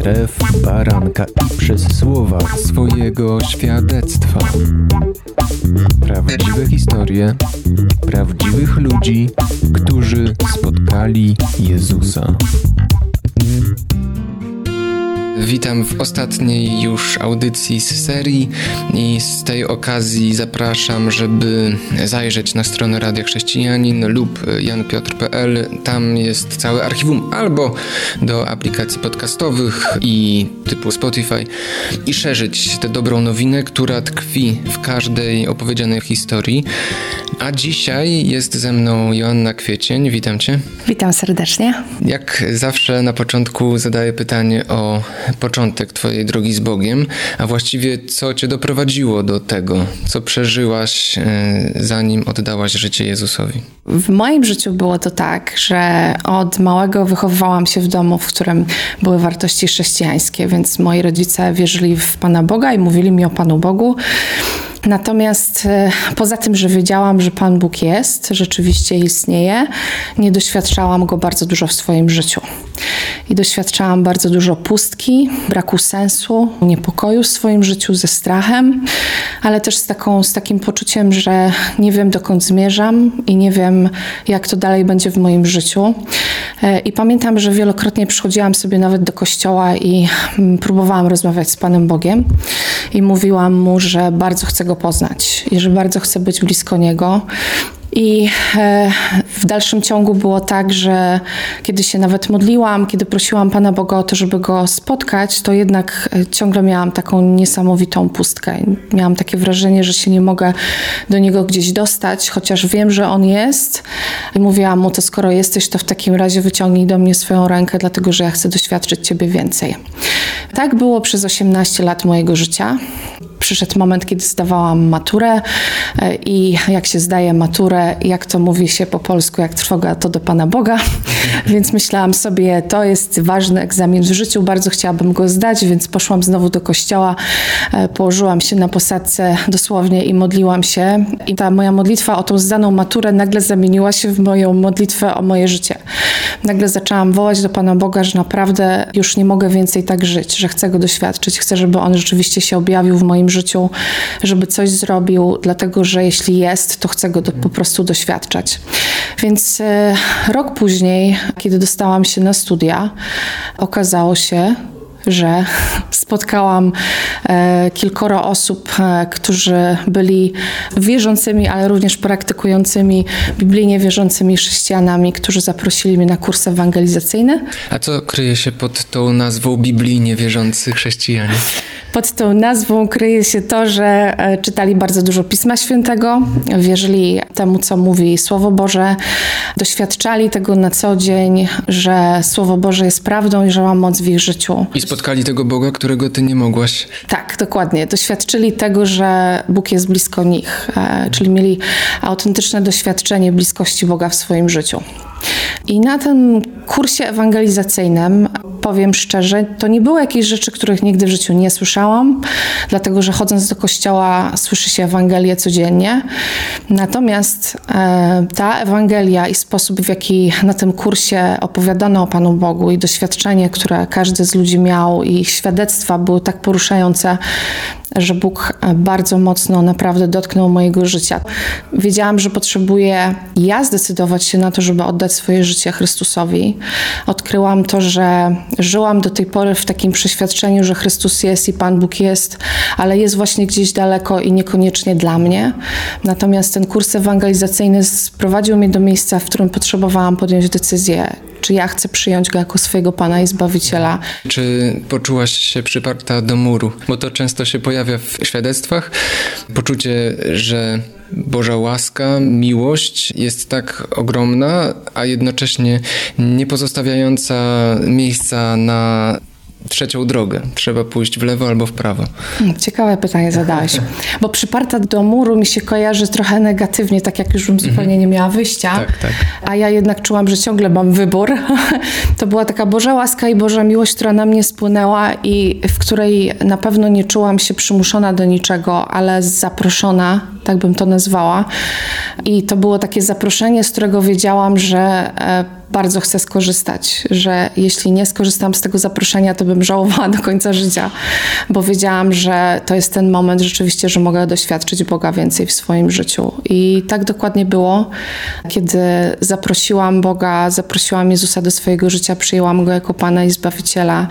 krew baranka i przez słowa swojego świadectwa. Prawdziwe historie prawdziwych ludzi, którzy spotkali Jezusa. Witam w ostatniej już audycji z serii i z tej okazji zapraszam, żeby zajrzeć na stronę Radia Chrześcijanin lub janpiotr.pl. Tam jest całe archiwum albo do aplikacji podcastowych i typu Spotify i szerzyć tę dobrą nowinę, która tkwi w każdej opowiedzianej historii. A dzisiaj jest ze mną Joanna Kwiecień. Witam Cię. Witam serdecznie. Jak zawsze na początku zadaję pytanie o początek Twojej drogi z Bogiem, a właściwie co Cię doprowadziło do tego, co przeżyłaś, e, zanim oddałaś życie Jezusowi? W moim życiu było to tak, że od małego wychowywałam się w domu, w którym były wartości chrześcijańskie, więc moi rodzice wierzyli w Pana Boga i mówili mi o Panu Bogu. Natomiast e, poza tym, że wiedziałam, że Pan Bóg jest, rzeczywiście istnieje, nie doświadczałam go bardzo dużo w swoim życiu. I doświadczałam bardzo dużo pustki, braku sensu, niepokoju w swoim życiu, ze strachem, ale też z, taką, z takim poczuciem, że nie wiem dokąd zmierzam i nie wiem, jak to dalej będzie w moim życiu. E, I pamiętam, że wielokrotnie przychodziłam sobie nawet do kościoła i mm, próbowałam rozmawiać z Panem Bogiem i mówiłam mu, że bardzo chcę go poznać i że bardzo chcę być blisko niego. I e, w dalszym ciągu było tak, że kiedy się nawet modliłam, kiedy prosiłam Pana Boga o to, żeby go spotkać, to jednak e, ciągle miałam taką niesamowitą pustkę. Miałam takie wrażenie, że się nie mogę do niego gdzieś dostać, chociaż wiem, że on jest. I mówiłam mu, to skoro jesteś, to w takim razie wyciągnij do mnie swoją rękę, dlatego że ja chcę doświadczyć Ciebie więcej. Tak było przez 18 lat mojego życia przyszedł moment, kiedy zdawałam maturę e, i jak się zdaje maturę, jak to mówi się po polsku, jak trwoga, to do Pana Boga. Więc myślałam sobie, to jest ważny egzamin w życiu, bardzo chciałabym go zdać, więc poszłam znowu do kościoła, e, położyłam się na posadce dosłownie i modliłam się. I ta moja modlitwa o tą zdaną maturę nagle zamieniła się w moją modlitwę o moje życie. Nagle zaczęłam wołać do Pana Boga, że naprawdę już nie mogę więcej tak żyć, że chcę go doświadczyć, chcę, żeby on rzeczywiście się objawił w moim życiu, żeby coś zrobił, dlatego że jeśli jest, to chcę go do, po prostu doświadczać. Więc e, rok później, kiedy dostałam się na studia, okazało się, że spotkałam e, kilkoro osób, e, którzy byli wierzącymi, ale również praktykującymi, biblijnie wierzącymi chrześcijanami, którzy zaprosili mnie na kurs ewangelizacyjny. A co kryje się pod tą nazwą biblijnie wierzący chrześcijanie? Pod tą nazwą kryje się to, że e, czytali bardzo dużo Pisma Świętego, wierzyli temu, co mówi Słowo Boże, doświadczali tego na co dzień, że Słowo Boże jest prawdą i że ma moc w ich życiu. I spotkali tego Boga, którego ty nie mogłaś. Tak, dokładnie. Doświadczyli tego, że Bóg jest blisko nich, e, czyli mieli autentyczne doświadczenie bliskości Boga w swoim życiu. I na tym kursie ewangelizacyjnym, powiem szczerze, to nie było jakieś rzeczy, których nigdy w życiu nie słyszałam, dlatego że chodząc do kościoła słyszy się Ewangelię codziennie. Natomiast e, ta Ewangelia i sposób, w jaki na tym kursie opowiadano o Panu Bogu i doświadczenie, które każdy z ludzi miał i ich świadectwa były tak poruszające, że Bóg bardzo mocno naprawdę dotknął mojego życia. Wiedziałam, że potrzebuję ja zdecydować się na to, żeby oddać swoje życie Chrystusowi. Odkryłam to, że żyłam do tej pory w takim przeświadczeniu, że Chrystus jest i Pan Bóg jest, ale jest właśnie gdzieś daleko i niekoniecznie dla mnie. Natomiast ten kurs ewangelizacyjny sprowadził mnie do miejsca, w którym potrzebowałam podjąć decyzję, czy ja chcę przyjąć go jako swojego Pana i Zbawiciela. Czy poczułaś się przyparta do muru? Bo to często się pojawia w świadectwach. Poczucie, że Boża łaska, miłość jest tak ogromna, a jednocześnie nie pozostawiająca miejsca na trzecią drogę. Trzeba pójść w lewo albo w prawo. Hmm, ciekawe pytanie zadałeś. Bo przyparta do muru mi się kojarzy trochę negatywnie, tak jak już bym zupełnie mhm. nie miała wyjścia. Tak, tak. A ja jednak czułam, że ciągle mam wybór. To była taka Boża łaska i Boża miłość, która na mnie spłynęła i w której na pewno nie czułam się przymuszona do niczego, ale zaproszona, tak bym to nazwała. I to było takie zaproszenie, z którego wiedziałam, że e, bardzo chcę skorzystać, że jeśli nie skorzystam z tego zaproszenia, to bym żałowała do końca życia, bo wiedziałam, że to jest ten moment rzeczywiście, że mogę doświadczyć Boga więcej w swoim życiu. I tak dokładnie było, kiedy zaprosiłam Boga, zaprosiłam Jezusa do swojego życia, przyjęłam Go jako Pana i Zbawiciela,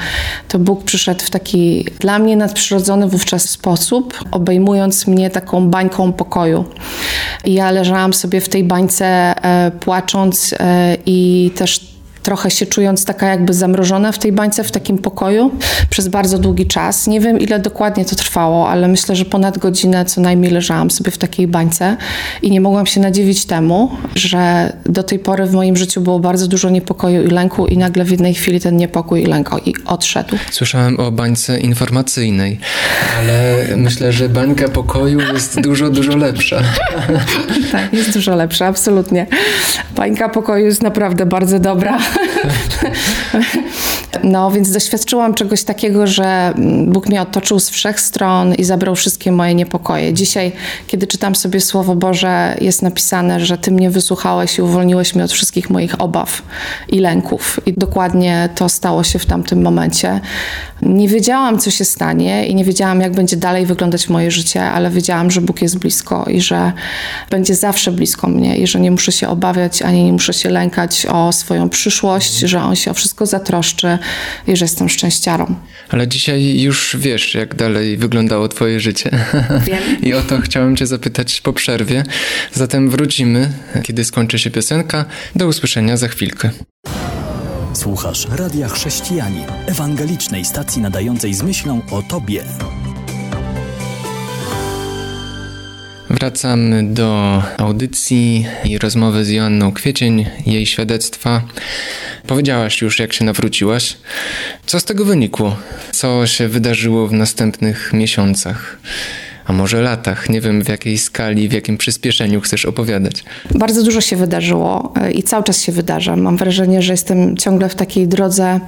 to Bóg przyszedł w taki dla mnie nadprzyrodzony wówczas sposób, obejmując mnie taką bańką pokoju. I ja leżałam sobie w tej bańce e, płacząc e, i też trochę się czując taka jakby zamrożona w tej bańce, w takim pokoju przez bardzo długi czas. Nie wiem ile dokładnie to trwało, ale myślę, że ponad godzinę co najmniej leżałam sobie w takiej bańce i nie mogłam się nadziwić temu, że do tej pory w moim życiu było bardzo dużo niepokoju i lęku i nagle w jednej chwili ten niepokój i lęk i odszedł. Słyszałem o bańce informacyjnej, ale myślę, że bańka pokoju jest dużo, dużo lepsza. tak, jest dużo lepsza, absolutnie. Bańka pokoju jest naprawdę bardzo dobra. No, więc doświadczyłam czegoś takiego, że Bóg mnie otoczył z wszech stron i zabrał wszystkie moje niepokoje. Dzisiaj, kiedy czytam sobie Słowo Boże, jest napisane, że Ty mnie wysłuchałeś i uwolniłeś mnie od wszystkich moich obaw i lęków. I dokładnie to stało się w tamtym momencie. Nie wiedziałam, co się stanie i nie wiedziałam, jak będzie dalej wyglądać moje życie, ale wiedziałam, że Bóg jest blisko i że będzie zawsze blisko mnie i że nie muszę się obawiać, ani nie muszę się lękać o swoją przyszłość, że On się o wszystko zatroszczy i że jestem szczęściarą. Ale dzisiaj już wiesz, jak dalej wyglądało Twoje życie. Wiem. I o to chciałem Cię zapytać po przerwie. Zatem wrócimy, kiedy skończy się piosenka. Do usłyszenia za chwilkę. Słuchasz Radia Chrześcijanin, ewangelicznej stacji nadającej z myślą o Tobie. Wracamy do audycji i rozmowy z Joanną Kwiecień, jej świadectwa. Powiedziałaś już, jak się nawróciłaś. Co z tego wynikło? Co się wydarzyło w następnych miesiącach? A może latach. Nie wiem w jakiej skali, w jakim przyspieszeniu chcesz opowiadać. Bardzo dużo się wydarzyło e, i cały czas się wydarza. Mam wrażenie, że jestem ciągle w takiej drodze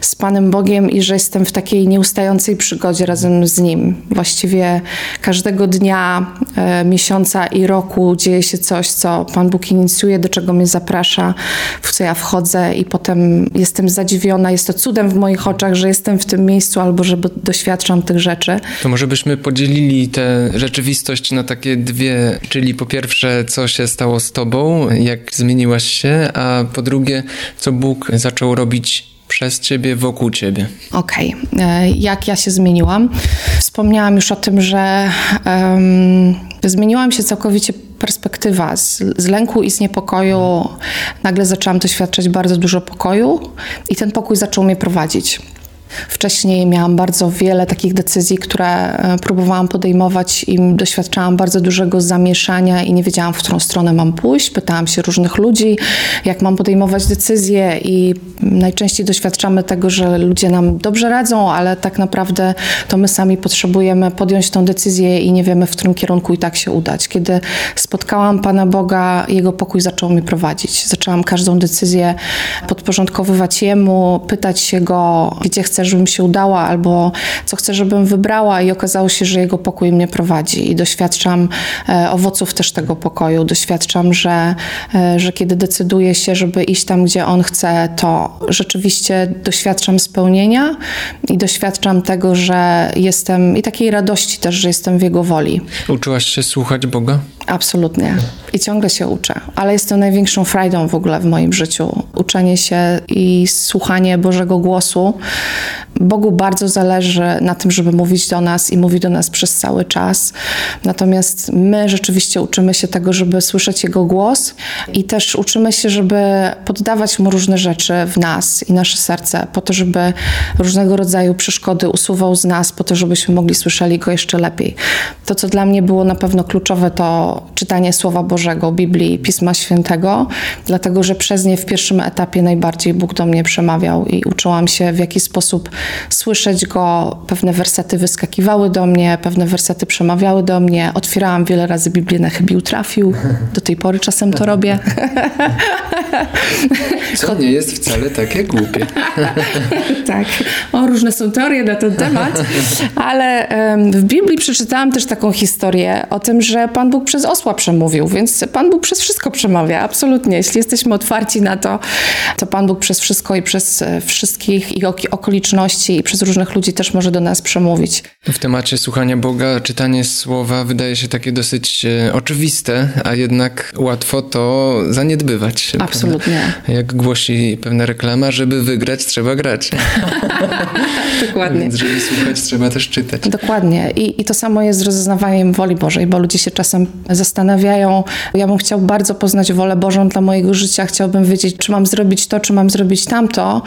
z Panem Bogiem i że jestem w takiej nieustającej przygodzie razem z Nim. Właściwie każdego dnia, e, miesiąca i roku dzieje się coś, co Pan Bóg inicjuje, do czego mnie zaprasza, w co ja wchodzę i potem jestem zadziwiona. Jest to cudem w moich oczach, że jestem w tym miejscu albo że doświadczam tych rzeczy. To może byśmy podzielili te rzeczywistość na takie dwie, czyli po pierwsze, co się stało z tobą, jak zmieniłaś się, a po drugie, co Bóg zaczął robić przez ciebie, wokół ciebie. Okej, okay. jak ja się zmieniłam? Wspomniałam już o tym, że um, zmieniłam się całkowicie perspektywa z, z, lęku i z niepokoju. Nagle zaczęłam doświadczać bardzo dużo pokoju i ten pokój zaczął mnie prowadzić. Wcześniej miałam bardzo wiele takich decyzji, które e, próbowałam podejmować i doświadczałam bardzo dużego zamieszania i nie wiedziałam, w którą stronę mam pójść. Pytałam się różnych ludzi, jak mam podejmować decyzje i najczęściej doświadczamy tego, że ludzie nam dobrze radzą, ale tak naprawdę to my sami potrzebujemy podjąć tą decyzję i nie wiemy, w którym kierunku i tak się udać. Kiedy spotkałam Pana Boga, Jego pokój zaczął mnie prowadzić. Zaczęłam każdą decyzję podporządkowywać Jemu, pytać się Go, gdzie chcę żebym się udała, albo co chcę, żebym wybrała, i okazało się, że jego pokój mnie prowadzi. I doświadczam e, owoców też tego pokoju. Doświadczam, że, e, że kiedy decyduję się, żeby iść tam, gdzie on chce, to rzeczywiście doświadczam spełnienia i doświadczam tego, że jestem i takiej radości też, że jestem w jego woli. Uczyłaś się słuchać Boga? Absolutnie. I ciągle się uczę, ale jest to największą frajdą w ogóle w moim życiu. Uczenie się i słuchanie Bożego głosu. Bogu bardzo zależy na tym, żeby mówić do nas i mówi do nas przez cały czas. Natomiast my rzeczywiście uczymy się tego, żeby słyszeć Jego głos i też uczymy się, żeby poddawać Mu różne rzeczy w nas i nasze serce, po to, żeby różnego rodzaju przeszkody usuwał z nas, po to, żebyśmy mogli słyszeli Go jeszcze lepiej. To, co dla mnie było na pewno kluczowe, to czytanie Słowa Bożego, Biblii, Pisma Świętego, dlatego że przez nie w pierwszym etapie najbardziej Bóg do mnie przemawiał i uczyłam się, w jaki sposób słyszeć Go. Pewne wersety wyskakiwały do mnie, pewne wersety przemawiały do mnie. Otwierałam wiele razy Biblię na chybił trafił. Do tej pory czasem to robię. Co nie jest wcale takie głupie. tak, o, różne są teorie na ten temat, ale w Biblii przeczytałam też taką historię o tym, że Pan Bóg przez osła przemówił, więc Pan Bóg przez wszystko przemawia, absolutnie. Jeśli jesteśmy otwarci na to, to Pan Bóg przez wszystko i przez e, wszystkich i ok- i przez różnych ludzi też może do nas przemówić. W temacie słuchania Boga, czytanie słowa wydaje się takie dosyć e, oczywiste, a jednak łatwo to zaniedbywać. Absolutnie. Prawda? Jak głosi pewna reklama, żeby wygrać, trzeba grać. Dokładnie. Więc żeby słuchać, trzeba też czytać. Dokładnie. I, I to samo jest z rozeznawaniem woli Bożej, bo ludzie się czasem zastanawiają, ja bym chciał bardzo poznać wolę Bożą dla mojego życia, chciałbym wiedzieć, czy mam zrobić to, czy mam zrobić tamto.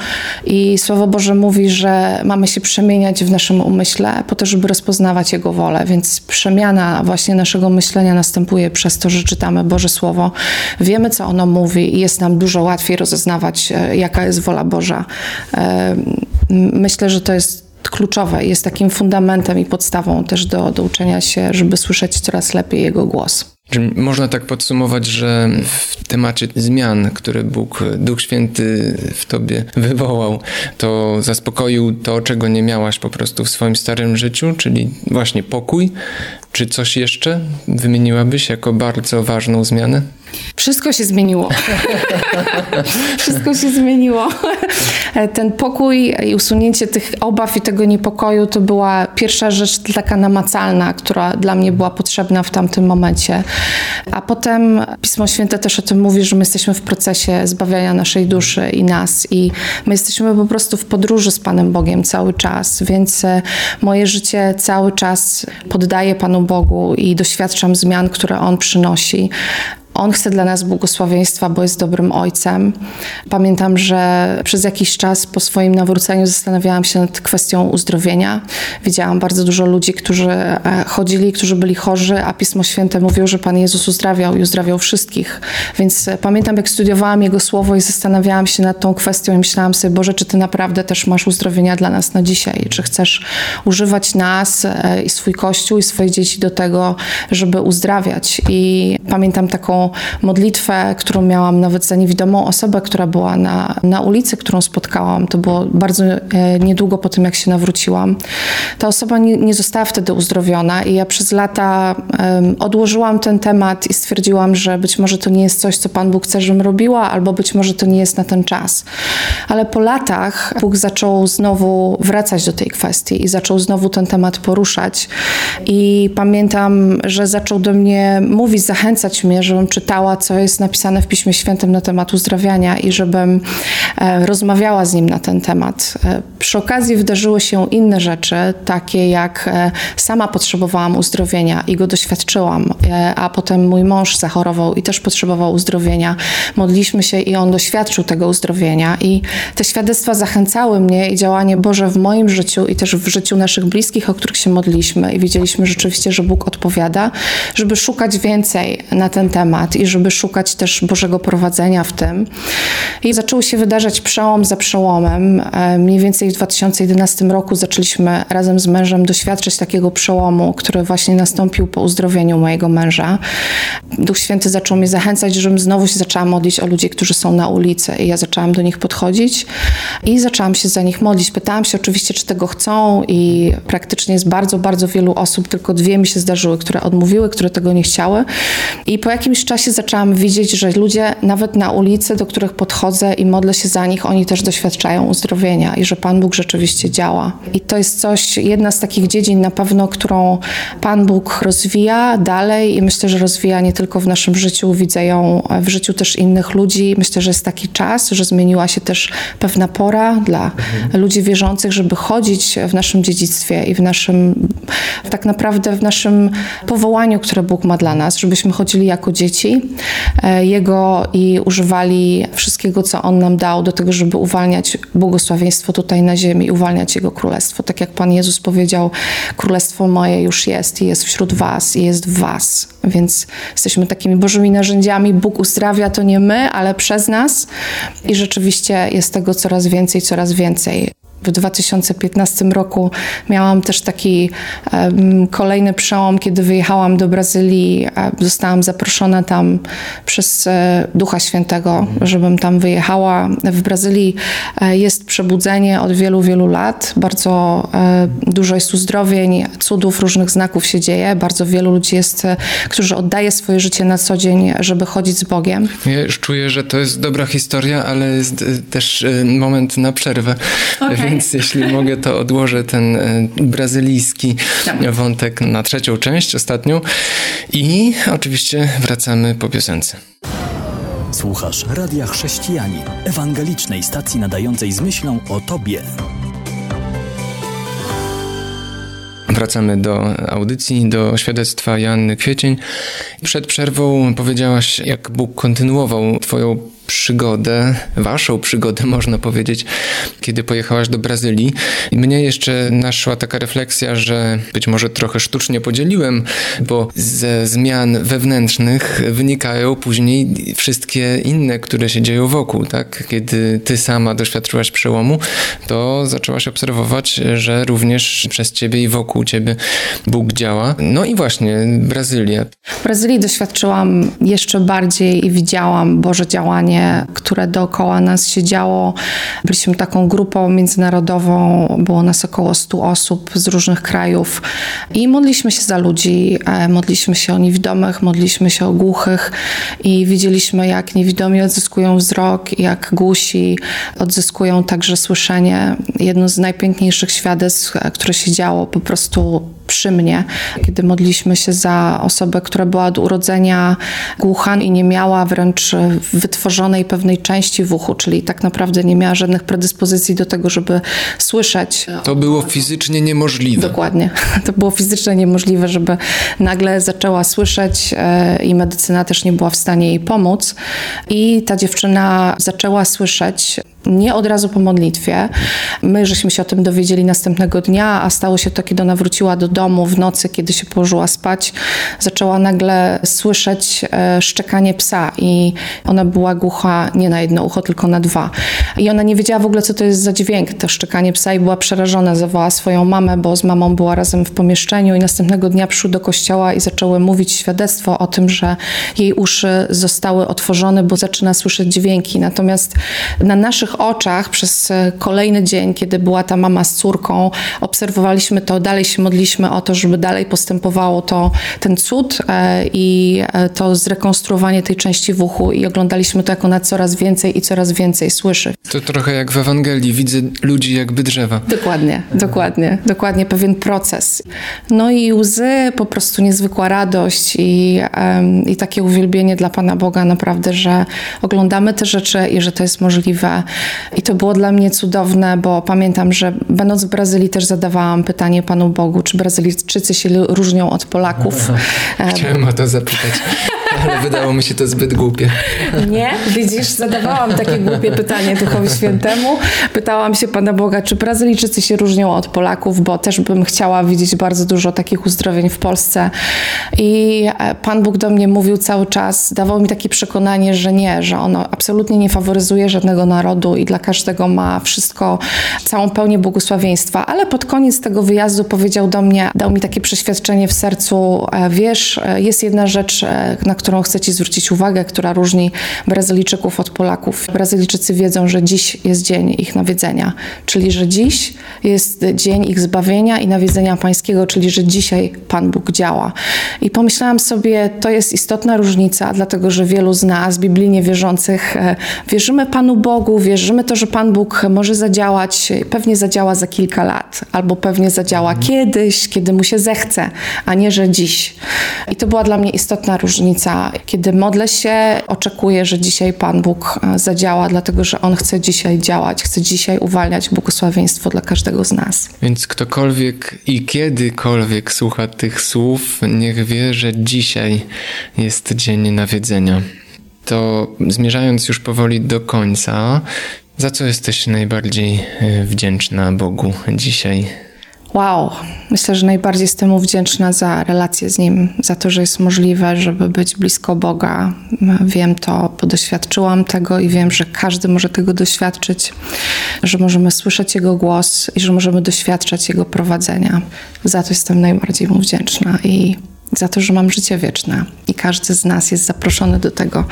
I Słowo Boże mówi, że mamy się przemieniać w naszym umyśle po to, żeby rozpoznawać Jego wolę. Więc przemiana właśnie naszego myślenia następuje przez to, że czytamy Boże Słowo, wiemy, co ono mówi i jest nam dużo łatwiej rozeznawać, e, jaka jest wola Boża. E, Myślę, że to jest kluczowe, jest takim fundamentem i podstawą też do, do uczenia się, żeby słyszeć coraz lepiej Jego głos. Można tak podsumować, że w temacie zmian, które Bóg, Duch Święty w tobie wywołał, to zaspokoił to, czego nie miałaś po prostu w swoim starym życiu, czyli właśnie pokój. Czy coś jeszcze wymieniłabyś jako bardzo ważną zmianę? Wszystko się zmieniło. Wszystko się zmieniło. Ten pokój i usunięcie tych obaw i tego niepokoju to była pierwsza rzecz taka namacalna, która dla mnie była potrzebna w tamtym momencie. A potem Pismo Święte też o tym mówi, że my jesteśmy w procesie zbawiania naszej duszy i nas. I my jesteśmy po prostu w podróży z Panem Bogiem cały czas, więc e, moje życie cały czas poddaję Panu Bogu i doświadczam zmian, które On przynosi. On chce dla nas błogosławieństwa, bo jest dobrym ojcem. Pamiętam, że przez jakiś czas po swoim nawróceniu zastanawiałam się nad kwestią uzdrowienia. Widziałam bardzo dużo ludzi, którzy e, chodzili, którzy byli chorzy, a Pismo Święte mówiło, że Pan Jezus uzdrawiał i uzdrawiał wszystkich. Więc e, pamiętam, jak studiowałam Jego Słowo i zastanawiałam się nad tą kwestią i myślałam sobie, Boże, czy Ty naprawdę też masz uzdrowienia dla nas na dzisiaj? Czy chcesz używać nas e, i swój Kościół i swoje dzieci do tego, żeby uzdrawiać? I pamiętam taką modlitwę, którą miałam nawet za niewidomą osobę, która była na, na ulicy, którą spotkałam. To było bardzo e, niedługo po tym, jak się nawróciłam. Ta osoba nie, nie została wtedy uzdrowiona i ja przez lata odłożyłam ten temat i stwierdziłam, że być może to nie jest coś, co Pan Bóg chce, żebym robiła, albo być może to nie jest na ten czas. Ale po latach Bóg zaczął znowu wracać do tej kwestii i zaczął znowu ten temat poruszać. I pamiętam, że zaczął do mnie mówić, zachęcać mnie, żebym czytała, co jest napisane w Piśmie Świętym na temat uzdrawiania i żebym e, rozmawiała z nim na ten temat. E, przy okazji wydarzyły się inne rzeczy, takie jak e, sama potrzebowałam uzdrowienia i go doświadczyłam, a potem mój mąż zachorował i też potrzebował uzdrowienia. Modliśmy się i on doświadczył tego uzdrowienia i te świadectwa zachęcały mnie i działanie Boże w moim życiu i też w życiu naszych bliskich, o których się modliśmy i widzieliśmy rzeczywiście, że Bóg odpowiada, żeby szukać więcej na ten temat i żeby szukać też Bożego prowadzenia w tym. I zaczął się wydarzać przełom za przełomem. E, Mniej więcej w 2011 roku zaczęliśmy razem z mężem doświadczać takiego przełomu, który właśnie nastąpił po uzdrowieniu mojego męża. Duch Święty zaczął mnie zachęcać, żebym znowu się zaczęła modlić o ludzi, którzy są na ulicy. I ja zaczęłam do nich podchodzić i zaczęłam się za nich modlić. Pytałam się oczywiście, czy tego chcą i praktycznie jest bardzo, bardzo wielu osób, tylko dwie mi się zdarzyły, które odmówiły, które tego nie chciały. I po jakimś czasie zaczęłam widzieć, że ludzie nawet na ulicy, do których podchodzę i modlę się za nich, oni też doświadczają uzdrowienia i że Pan Bóg rzeczywiście działa. I to jest coś, jedna z takich dziedzin na pewno, którą Pan Bóg rozwija dalej i myślę, że rozwija nie tylko w naszym życiu, widzę ją w życiu też innych ludzi. Myślę, że jest taki czas, że zmieniła się też pewna pora dla ludzi wierzących, żeby chodzić w naszym dziedzictwie i w naszym, tak naprawdę w naszym powołaniu, które Bóg ma dla nas, żebyśmy chodzili jako dzieci e, Jego i używali wszystkiego, co On nam dał do tego, żeby uwalniać błogosławieństwo tutaj na ziemi, uwalniać Jego królestwo. Tak jak Pan Jezus powiedział, królestwo moje już jest i jest wśród was i jest w was. Więc jesteśmy takimi Bożymi narzędziami. Bóg uzdrawia to nie my, ale przez nas i rzeczywiście jest tego coraz więcej, coraz więcej. W 2015 roku miałam też taki um, kolejny przełom, kiedy wyjechałam do Brazylii. Zostałam zaproszona tam przez e, Ducha Świętego, żebym tam wyjechała. W Brazylii e, jest przebudzenie od wielu, wielu lat. Bardzo e, dużo jest uzdrowień, cudów, różnych znaków się dzieje. Bardzo wielu ludzi jest, którzy oddaje swoje życie na co dzień, żeby chodzić z Bogiem. Ja już czuję, że to jest dobra historia, ale jest też moment na przerwę. Okay więc jeśli mogę, to odłożę ten e, brazylijski tak. wątek na trzecią część, ostatnią. I oczywiście wracamy po piosence. Słuchasz Radia Chrześcijani, ewangelicznej stacji nadającej z myślą o Tobie. Wracamy do audycji, do świadectwa Janny Kwiecień. Przed przerwą powiedziałaś, jak Bóg kontynuował Twoją przygodę, waszą przygodę można powiedzieć, kiedy pojechałaś do Brazylii. I mnie jeszcze naszła taka refleksja, że być może trochę sztucznie podzieliłem, bo ze zmian wewnętrznych wynikają później wszystkie inne, które się dzieją wokół, tak? Kiedy ty sama doświadczyłaś przełomu, to zaczęłaś obserwować, że również przez ciebie i wokół ciebie Bóg działa. No i właśnie Brazylia. W Brazylii doświadczyłam jeszcze bardziej i widziałam Boże działanie które dookoła nas się działo. Byliśmy taką grupą międzynarodową, było nas około 100 osób z różnych krajów i modliśmy się za ludzi, e, modliśmy się o niewidomych, modliśmy się o głuchych i widzieliśmy, jak niewidomi odzyskują wzrok, jak głusi odzyskują także słyszenie. Jedno z najpiękniejszych świadectw, e, które się działo po prostu przy mnie, kiedy modliśmy się za osobę, która była od urodzenia głucha i nie miała wręcz wytworzonej pewnej części w uchu, czyli tak naprawdę nie miała żadnych predyspozycji do tego, żeby słyszeć. To było fizycznie niemożliwe. Dokładnie. To było fizycznie niemożliwe, żeby nagle zaczęła słyszeć e, i medycyna też nie była w stanie jej pomóc. I ta dziewczyna zaczęła słyszeć nie od razu po modlitwie. My żeśmy się o tym dowiedzieli następnego dnia, a stało się to, kiedy ona wróciła do domu w nocy, kiedy się położyła spać. Zaczęła nagle słyszeć e, szczekanie psa i ona była głucha nie na jedno ucho, tylko na dwa. I ona nie wiedziała w ogóle, co to jest za dźwięk, to szczekanie psa i była przerażona. Zawołała swoją mamę, bo z mamą była razem w pomieszczeniu i następnego dnia przyszły do kościoła i zaczęły mówić świadectwo o tym, że jej uszy zostały otworzone, bo zaczyna słyszeć dźwięki. Natomiast na naszych oczach przez e, kolejny dzień, kiedy była ta mama z córką, obserwowaliśmy to, dalej się modliśmy o to, żeby dalej postępowało to, ten cud e, i e, to zrekonstruowanie tej części w uchu i oglądaliśmy to, jak ona coraz więcej i coraz więcej słyszy. To trochę jak w Ewangelii, widzę ludzi jakby drzewa. Dokładnie, dokładnie, dokładnie pewien proces. No i łzy, po prostu niezwykła radość i, i takie uwielbienie dla Pana Boga naprawdę, że oglądamy te rzeczy i że to jest możliwe. I to było dla mnie cudowne, bo pamiętam, że będąc w Brazylii też zadawałam pytanie Panu Bogu, czy Brazylijczycy się różnią od Polaków. Chciałem o to zapytać. Ale wydało mi się to zbyt głupie. Nie? Widzisz, zadawałam takie głupie pytanie Duchowi Świętemu. Pytałam się Pana Boga, czy Brazylijczycy się różnią od Polaków, bo też bym chciała widzieć bardzo dużo takich uzdrowień w Polsce. I e, Pan Bóg do mnie mówił cały czas, dawał mi takie przekonanie, że nie, że ono absolutnie nie faworyzuje żadnego narodu i dla każdego ma wszystko, całą pełnię błogosławieństwa. Ale pod koniec tego wyjazdu powiedział do mnie, dał mi takie przeświadczenie w sercu, e, wiesz, e, jest jedna rzecz, na którą chcę Ci zwrócić uwagę, która różni Brazylijczyków od Polaków. Brazylijczycy wiedzą, że dziś jest dzień ich nawiedzenia, czyli że dziś jest dzień ich zbawienia i nawiedzenia pańskiego, czyli że dzisiaj Pan Bóg działa. I pomyślałam sobie, to jest istotna różnica, dlatego że wielu z nas, biblijnie wierzących, e, wierzymy Panu Bogu, wierzymy to, że Pan Bóg może zadziałać, pewnie zadziała za kilka lat, albo pewnie zadziała mhm. kiedyś, kiedy mu się zechce, a nie, że dziś. I to była dla mnie istotna różnica kiedy modlę się, oczekuję, że dzisiaj Pan Bóg e, zadziała, dlatego że On chce dzisiaj działać, chce dzisiaj uwalniać błogosławieństwo dla każdego z nas. Więc ktokolwiek i kiedykolwiek słucha tych słów, niech wie, że dzisiaj jest dzień nawiedzenia. To zmierzając już powoli do końca, za co jesteś najbardziej e, wdzięczna Bogu dzisiaj? Wow, myślę, że najbardziej jestem mu wdzięczna za relację z Nim, za to, że jest możliwe, żeby być blisko Boga. Wiem to, bo doświadczyłam tego i wiem, że każdy może tego doświadczyć, że możemy słyszeć Jego głos i że możemy doświadczać Jego prowadzenia. Za to jestem najbardziej mu wdzięczna i za to, że mam życie wieczne i każdy z nas jest zaproszony do tego,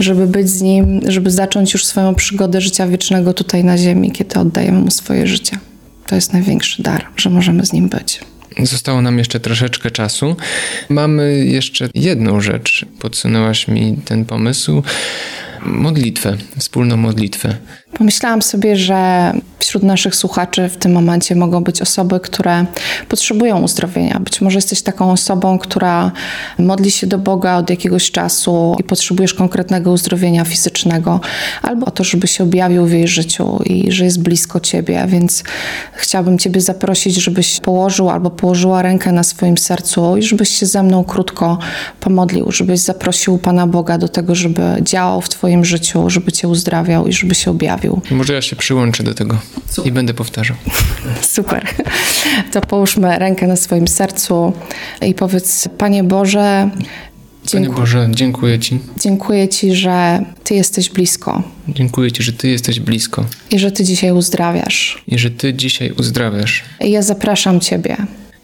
żeby być z Nim, żeby zacząć już swoją przygodę życia wiecznego tutaj na ziemi, kiedy oddajemy Mu swoje życie. To jest największy dar, że możemy z Nim być. Zostało nam jeszcze troszeczkę czasu. Mamy jeszcze jedną rzecz. Podsunęłaś mi ten pomysł. Modlitwę, wspólną modlitwę. Pomyślałam sobie, że wśród naszych słuchaczy w tym momencie mogą być osoby, które potrzebują uzdrowienia. Być może jesteś taką osobą, która modli się do Boga od jakiegoś czasu i potrzebujesz konkretnego uzdrowienia fizycznego, albo o to, żeby się objawił w jej życiu i że jest blisko ciebie. Więc chciałabym Ciebie zaprosić, żebyś położył albo położyła rękę na swoim sercu i żebyś się ze mną krótko pomodlił, żebyś zaprosił Pana Boga do tego, żeby działał w Twoim życiu, żeby Cię uzdrawiał i żeby się objawił. Może ja się przyłączę do tego i będę powtarzał. Super. To połóżmy rękę na swoim sercu i powiedz, Panie Boże, Panie Boże, dziękuję Ci. Dziękuję Ci, że Ty jesteś blisko. Dziękuję Ci, że Ty jesteś blisko. I że Ty dzisiaj uzdrawiasz. I że Ty dzisiaj uzdrawiasz. I ja zapraszam Ciebie.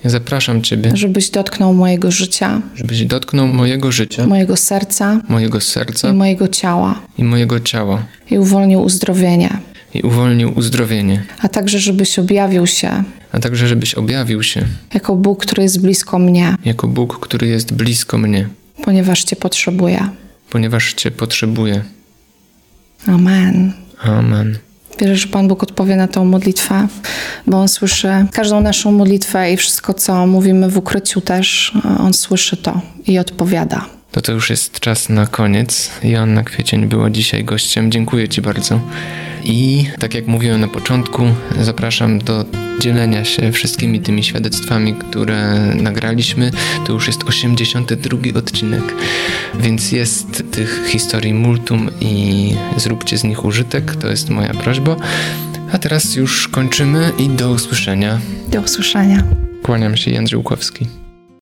Ja zapraszam Ciebie, żebyś dotknął mojego życia, żebyś dotknął mojego życia, mojego serca, mojego serca i mojego ciała, i mojego ciała, i uwolnił uzdrowienie, i uwolnił uzdrowienie, a także żebyś objawił się, a także żebyś objawił się. Jako Bóg, który jest blisko mnie, jako Bóg, który jest blisko mnie, ponieważ Cię potrzebuję, ponieważ Cię potrzebuję. Amen. Amen. Wierzę, że Pan Bóg odpowie na tą modlitwę, bo On słyszy każdą naszą modlitwę i wszystko, co mówimy w ukryciu też, On słyszy to i odpowiada. To to już jest czas na koniec. Joanna Kwiecień była dzisiaj gościem. Dziękuję Ci bardzo. I tak jak mówiłem na początku, zapraszam do dzielenia się wszystkimi tymi świadectwami, które nagraliśmy. To już jest 82 odcinek, więc jest tych historii multum i zróbcie z nich użytek. To jest moja prośba. A teraz już kończymy i do usłyszenia. Do usłyszenia. Kłaniam się, Jędrzej Łukowski.